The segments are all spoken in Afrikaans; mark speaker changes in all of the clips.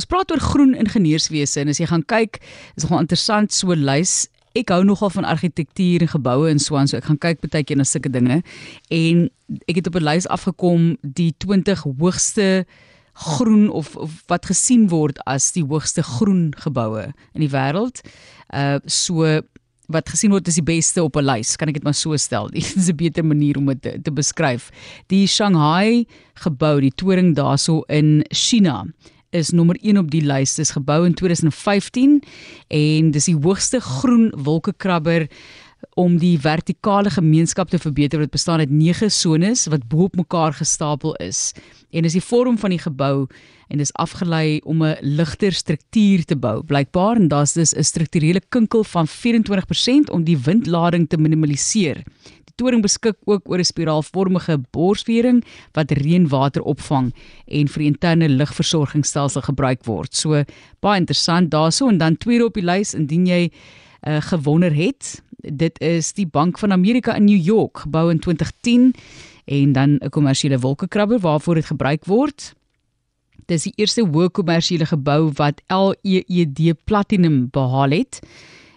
Speaker 1: Ons praat oor groen ingenieurswese en as jy gaan kyk, is nogal interessant so lys. Ek hou nogal van argitektuur en geboue en so aan, so ek gaan kyk baie keer na sulke dinge en ek het op 'n lys afgekom die 20 hoogste groen of, of wat gesien word as die hoogste groen geboue in die wêreld. Uh so wat gesien word is die beste op 'n lys, kan ek dit maar so stel. Dit is 'n beter manier om dit te, te beskryf. Die Shanghai gebou, die toring daarso in China is nommer 1 op die lys. Dit is gebou in 2015 en dis die hoogste groen wolkekrabber om die vertikale gemeenskap te verbeter wat bestaan uit 9 sones wat bo op mekaar gestapel is. En is die vorm van die gebou en dis afgelei om 'n ligter struktuur te bou. Blykbaar en daar's dus 'n strukturele kinkel van 24% om die windlading te minimaliseer. Die toring beskik ook oor 'n spiraalvormige borsvering wat reënwater opvang en vir interne lugversorgingsstelsel gebruik word. So baie interessant daarso en dan tweede op die lys indien jy uh, gewonder het, dit is die Bank van Amerika in New York, gebou in 2010 en dan 'n kommersiële wolkekrabber waarvoor dit gebruik word. Dis die eerste hoë kommersiële gebou wat LEED Platinum behaal het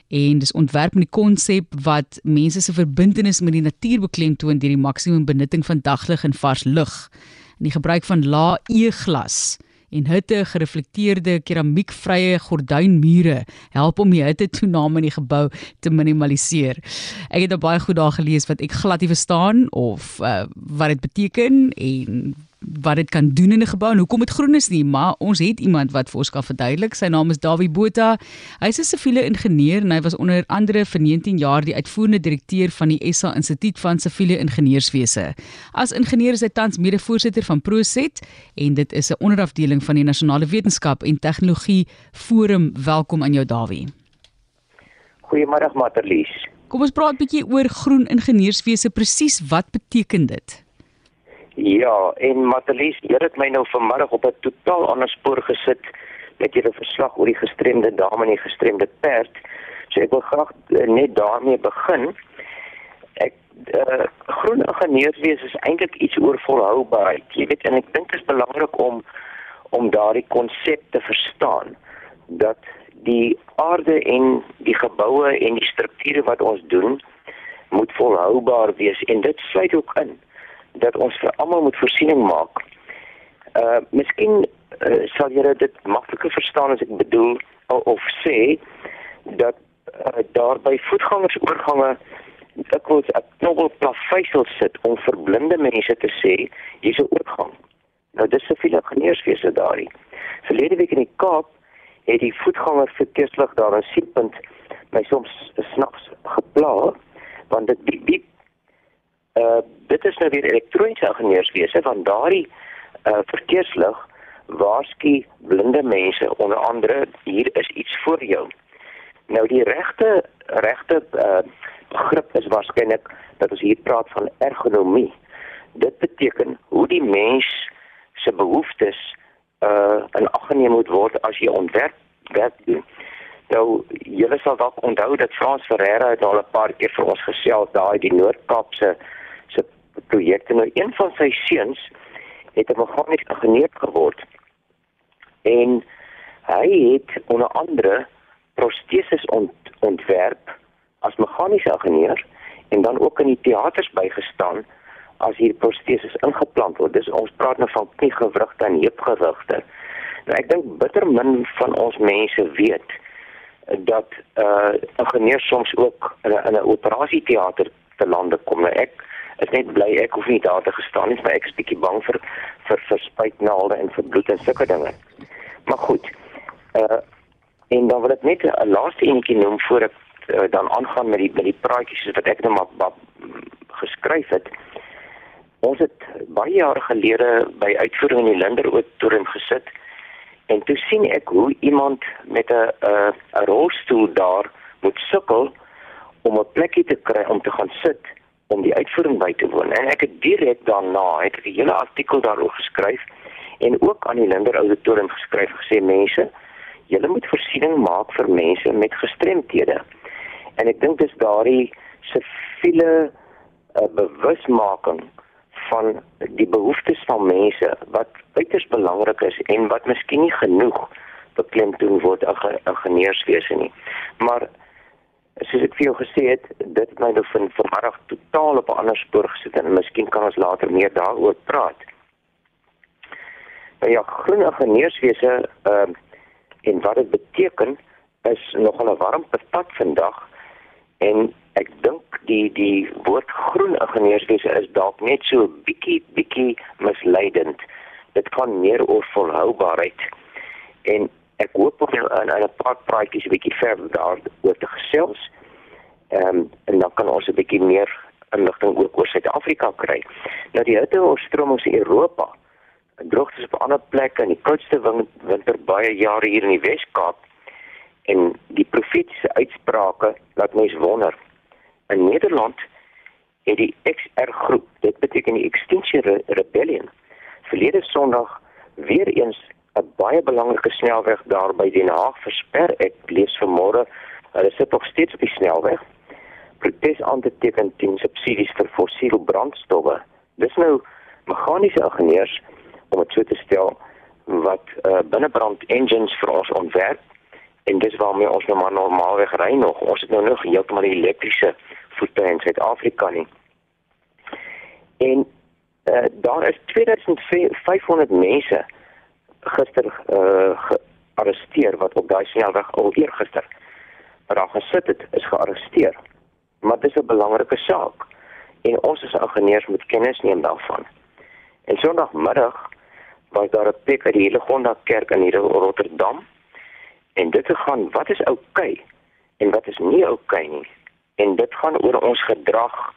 Speaker 1: en dis ontwerp met die konsep wat mense se verbintenis met die natuur beklemtoon deur die maksimum benutting van daglig en vars lug en die gebruik van lae E-glas en hitte gereflekteerde keramiekvrye gordynmure help om die hitte toename in die gebou te minimaliseer. Ek het baie goed daar gelees wat ek glad nie verstaan of uh, wat dit beteken en wat dit kan doen in 'n gebou en hoekom dit groen is nie, maar ons het iemand wat vir ons kan verduidelik. Sy naam is Dawie Botha. Hy is 'n siviele ingenieur en hy was onder andere vir 19 jaar die uitvoerende direkteur van die SA Instituut van Siviele Ingenieurswese. As ingenieur is hy tans mede-voorsitter van Proset en dit is 'n onderafdeling van die Nasionale Wetenskap en Tegnologie Forum. Welkom aan jou Dawie.
Speaker 2: Goeiemôre Materlies.
Speaker 1: Kom ons praat 'n bietjie oor groen ingenieurswese. Presies wat beteken dit?
Speaker 2: Ja, en Matelies, jy het my nou vanmiddag op 'n totaal ander spoor gesit met julle verslag oor die gestremde dame en die gestremde perd. So ek wil graag uh, net daarmee begin. Ek uh, groen ingenieurswees is eintlik iets oor volhoubaarheid. Jy weet en ek dink dit is belangrik om om daardie konsep te verstaan dat die aarde en die geboue en die strukture wat ons doen moet volhoubaar wees en dit sluit ook in dat ons vir almal moet voorsiening maak. Uh miskien uh, sal jy dit makliker verstaan as ek bedoel of sê dat uh, daar by voetgangersoorgange wil 'n knobbel plaveisel sit om vir blinde mense te sê hier's 'n oorgang. Nou dis se veel ingenieurswese daarin. Verlede week in die Kaap het die voetganger verkeerslig daar aan Siepunt my soms snaps gepla want dit biep biep uh dit is nou weer elektroniese ingenieurswese van daardie uh verkeerslig waarsku blinde mense onder andere hier is iets voor jou. Nou die regte regte uh begrip is waarskynlik dat ons hier praat van ergonomie. Dit beteken hoe die mens se behoeftes uh in ag geneem moet word as jy ontwerp werk doen. Nou julle sal dalk onthou dat Frans Ferreira het al 'n paar keer vir ons gesels daai die Noord-Kaapse projekte. Nou een van sy seuns het 'n meganies ingenieur geword. En hy het onder andere proteses ont, ontwerp as meganiese ingenieur en dan ook in die teaters bygestaan as hier proteses ingeplant word. Dis ons praat nou van kniegewrigte en heupgewrigte. Nou ek dink bitter min van ons mense weet dat uh ingenieurs soms ook in 'n operasieteater te lande kom. Nou ek is net bly ek hoef nie daar te gestaan nie, maar ek is bietjie bang vir vir verspuitnaalde en vir bloed en sulke dinge. Maar goed. Uh en dan wil ek net 'n laaste enetjie noem voor ek uh, dan aangaan met die met die praatjies wat ek nou maar, geskryf het. Ons het baie jare gelede by uitvoering in die Linderoort toring gesit en toe sien ek hoe iemand met 'n 'n 'n rolstoel daar moet sukkel om 'n plekkie te kry om te gaan sit om die uitvoering by te woon. En ek het direk daarna het 'n hele artikel daaroor geskryf en ook aan die Linder Auditorium geskryf gesê mense, julle moet voorsiening maak vir mense met gestremthede. En ek dink dis daardie siviele uh, bewusmaking van die behoeftes van mense wat uiters belangrik is en wat miskien nie genoeg beklemtoon word as 'n ingenieurswese nie. Maar soos ek vir jou gesê het, dit het my nou van vanmiddag totaal op 'n ander spoor gesit en miskien kan ons later meer daaroor praat. Nou ja, groen ingenieurswese ehm uh, en wat dit beteken is nogal 'n warm patat vandag en ek dink die die woord groen ingenieurswese is dalk net so bietjie bietjie misleidend. Dit gaan meer oor volhoubaarheid. En ek hoop om in 'n paar praatjies 'n bietjie verder daaroor te gesels. Ehm um, en dan kan ons 'n bietjie meer inligting ook oor Suid-Afrika kry. Nou die hitteoorstromings in Europa, droogtes op ander plekke en die koudste winter baie jare hier in die Wes-Kaap en die profetiese uitsprake laat mense wonder. In Nederland het die XR groep, dit beteken die Extinction Rebellion, verlede Sondag weer eens 'n baie belangrike snelweg daar by Den Haag versper. Ek lees vanmôre, hulle sit nog steeds op die snelweg. Protes aangeteken teen subsidies vir fossiele brandstowwe. Dis nou meganiese ingenieurs om dit so te stel wat uh, binnebrand engines vir ons ontwerp en dis waarmee ons nou maar normaalweg ry nog. Ons het nou nog heeltemal elektriese voertuie in Suid-Afrika nie. En uh, daar is 2500 mense gister uh gearresteer wat op daai snelweg al eergister wat daar gesit het is gearresteer. Maar dit is 'n belangrike saak en ons as ingenieurs moet kennis neem daarvan. En Sondagmiddag was daar 'n pek uit die Helegonda kerk in hier Rotterdam en dit het gaan wat is oukei okay, en wat is nie oukei okay nie. En dit gaan oor ons gedrag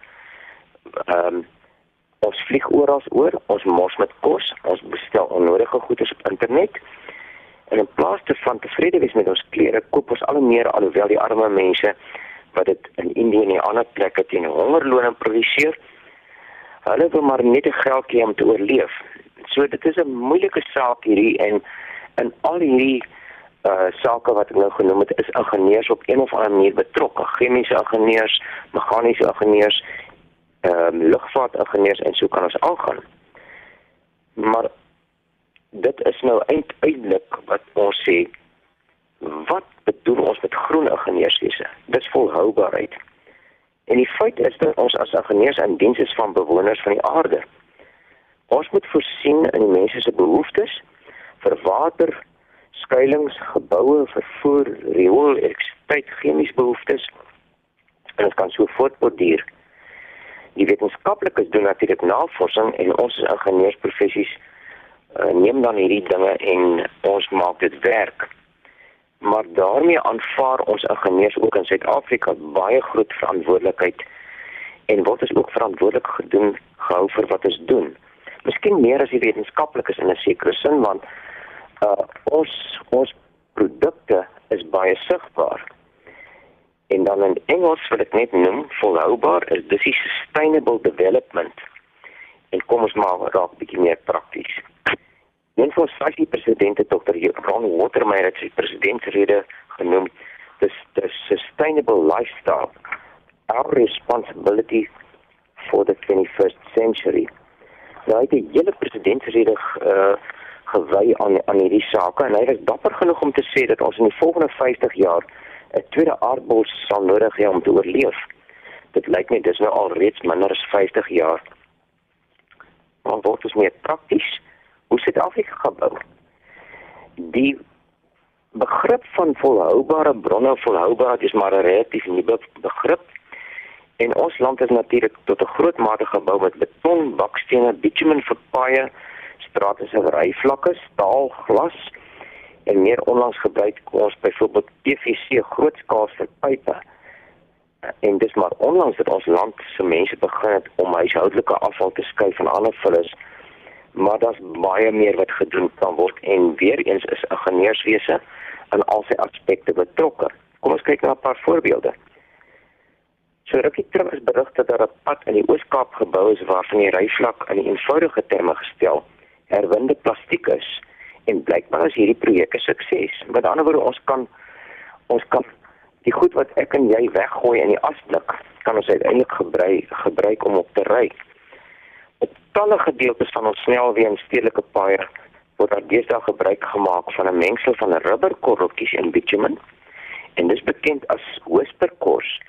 Speaker 2: ehm um, ons vlieg oral oor, ons mors met kos, ons bestel onnodige goeder op internet. En in plaas daarvan tevrede wees met ons klere, koop ons al meer alhoewel die arme mense wat dit in Indië en ander plekke teen hongerloon produseer, hulle wil maar net 'n geldjie om te oorleef. So dit is 'n moeilike saak hierdie en in al hierdie uh sake wat ek nou genoem het is ingenieurs op een of ander manier betrokke chemiese ingenieurs meganiese ingenieurs ehm um, lugvaartingenieurs en so kan ons aangaan. Maar dit is nou uiteindelik wat ons sê wat bedoel ons met groen ingenieurswese? Dis volhoubaarheid. En die feit is dat ons as ingenieurs in diens is van bewoners van die aarde. Ons moet voorsien in die mense se behoeftes vir water, skuilings, geboue, vervoer, riool, elektrisiteit, chemiese behoeftes en dit kan so voortborduur die wetenskaplikes doen natuurlik navorsing en ons as ingenieursprofessies uh, neem dan hierdie dinge en ons maak dit werk. Maar daarmee aanvaar ons ingenieurs ook in Suid-Afrika baie groot verantwoordelikheid en word ons ook verantwoordelik gedoen gehou vir wat ons doen. Miskien meer as die wetenskaplikes in 'n sekere sin want uh, ons ons produkte is baie sigbaar En dan in Engels wat ek net noem, volhoubaar is dis die sustainable development. En kom ons maar raak bietjie meer prakties. Een van sy presidente Dr. Ron Watermeyer het sy presidentsrede genoem, dis the sustainable lifestyle our responsibility for the 21st century. Nou hy het die hele presidentsrede uh gewy aan aan hierdie sake en hy was dapper genoeg om te sê dat ons in die volgende 50 jaar 'n tweede aardbol sal nodig hê om te oorleef. Dit lyk net dis nou al reeds minder as 50 jaar. Maar word dit meer prakties? Hoe sit Afrika gebou? Die begrip van volhoubare bronne, volhoubaarheid is maar 'n relatief nuwe begrip. En ons land is natuurlik tot 'n groot mate gebou met beton, bakstene, bitumen vir paaie, strate se ryvlakke, staal, glas en meer onlangs gebruik ons byvoorbeeld PVC grootskaalse pipe en dis maar onlangs dat ons land se mense begin het om huishoudelike afval te skei van ander vullis maar daar's baie meer wat gedoen kan word en weer eens is ingenieurswese aan al sy aspekte betrokke. Kom ons kyk na 'n paar voorbeelde. So rukkie terug is berigte dat 'n pad in die Oos-Kaap gebou is waarvan die ryvlak in eenvoudige terme gestel herwinde plastiek is en blykbaar is hierdie projek 'n sukses. Met ander woorde, ons kan ons kan die goed wat ek en jy weggooi in die asblik, kan ons uiteindelik gebruik gebruik om op te ry. Op talle gedeeltes van ons snelweë en stedelike paaie word daar deesdae gebruik gemaak van 'n mengsel van rubberkorreltjies en bitumen. En dis bekend as whisperkors.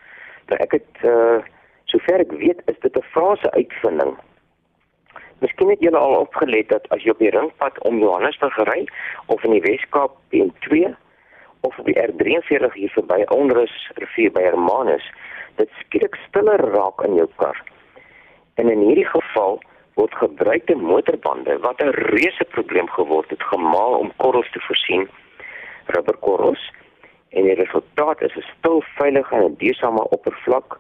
Speaker 2: Nou ek het uh sover ek weet is dit 'n Franse uitvinding. Miskien het julle al opgelet dat as jy op die ringpad om Johannesburg ry of in die Weskaap N2 of op die R43 hier verby Onrus rivier by Hermanus, dit skielik stiller raak in jou kar. En in hierdie geval word gebruikte motorbande wat 'n reuse probleem geword het gemaal om korrels te voorsien, rubberkorrels en die resultaat is 'n stil, veilige en duursame oppervlak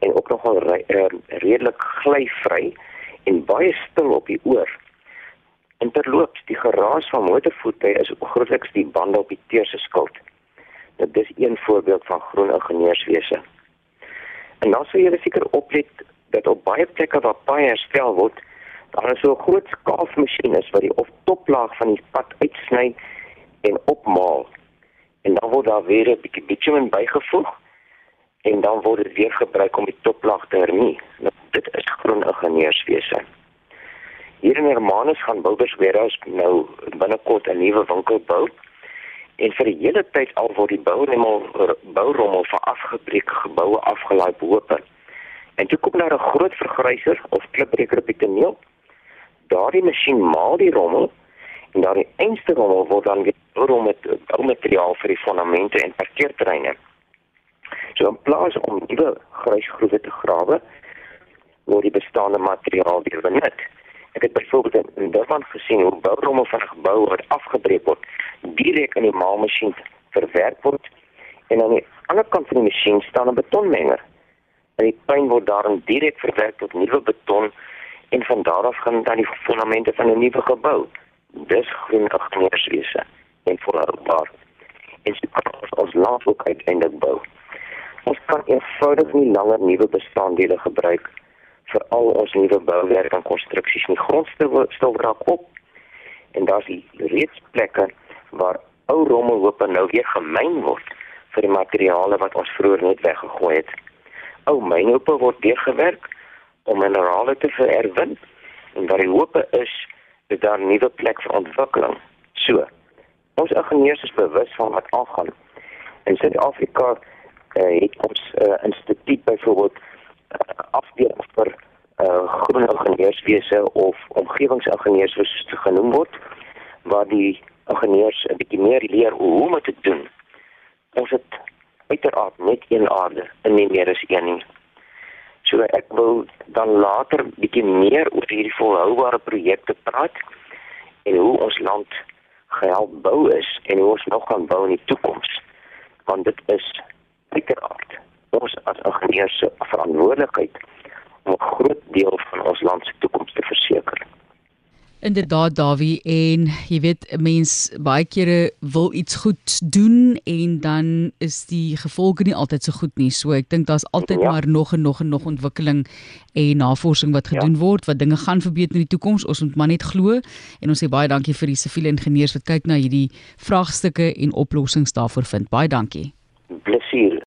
Speaker 2: en ook nogal re uh, redelik glyvry en baie stil op die oor. Interloops, die geraas van motorvoertuie is grootliks die bande op die teerse skuld. Dit is een voorbeeld van groen ingenieurswese. En dan sou jy seker oplet dat op baie plekke waar paaie herstel word, daar is so 'n groot skaafmasjien is wat die of toplaag van die pad uitsny en opmaal en dan word daar weer 'n bietjie bitumen bygevoeg en dan word dit weer gebruik om die toplaag te hernie. Nou, dit is groen ingenieurswese. Hier in Hermanus gaan Bouwers Warehouse nou binnekort 'n nuwe winkel bou. En vir die hele tyd al word die bourommel bourommel van afgebreekte geboue afgelaai boop. En toe kom daar 'n groot vergryser of klipbreker op die toneel. Daardie masjien maal die rommel en daardie einste rommel word dan weer bourom met boumateriaal vir die fondamente en parkeerterreine. So in plaas om nuwe grysgroewe te grawe, word die bestaande materiaal weer benut. Ek het byvoorbeeld in Durban gesien hoe bourommel van 'n gebou wat afgebreek word, direk in die maalmasjien verwerk word en aan die ander kant van die masjien staan 'n betonmenger. En die puin word daarin direk verwerk tot nuwe beton en van daar af gaan dan die fondamente van 'n nuwe gebou. Dis groen ingenieurswese en volhoubaar. En so kan ons ook uiteindelik bou. Ons kan eenvoudig nie langer nuwe bestanddele gebruik vir al ons nuwe bouwerk en konstruksies nie. Grondstel raak op en daar's reeds plekke waar ou rommelhope nou weer gemyn word vir die materiale wat ons vroeër net weggegooi het. Ou mynhope word deurgewerk om minerale te vererwin en waar die hope is is daar nuwe plek vir ontwikkeling. So, ons ingenieurs is bewus van wat aangaan. In Suid-Afrika uh, het ons uh, instituut byvoorbeeld uh, afdeling vir uh, groen ingenieurswese of omgewingsingenieurs soos genoem word waar die ingenieurs 'n bietjie meer leer hoe om dit te doen. Ons het uiteraard net een aarde en nie meer as een nie. So ek wil dan later bietjie meer oor hierdie volhoubare projekte praat en hoe ons land gehelp bou is en hoe ons nog gaan bou in die toekoms. Want dit is uiteraard ons as ingenieurs se verantwoordelikheid om 'n groot deel van ons land se toekoms te verseker.
Speaker 1: Inderdaad Dawie en jy weet 'n mens baie kere wil iets goed doen en dan is die gevolge nie altyd so goed nie. So ek dink daar's altyd ja. maar nog en nog en nog ontwikkeling en navorsing wat gedoen ja. word wat dinge gaan verbeter in die toekoms. Ons moet maar net glo en ons sê baie dankie vir die siviele ingenieurs wat kyk na hierdie vraagstukke en oplossings daarvoor vind. Baie dankie.
Speaker 2: Plesier.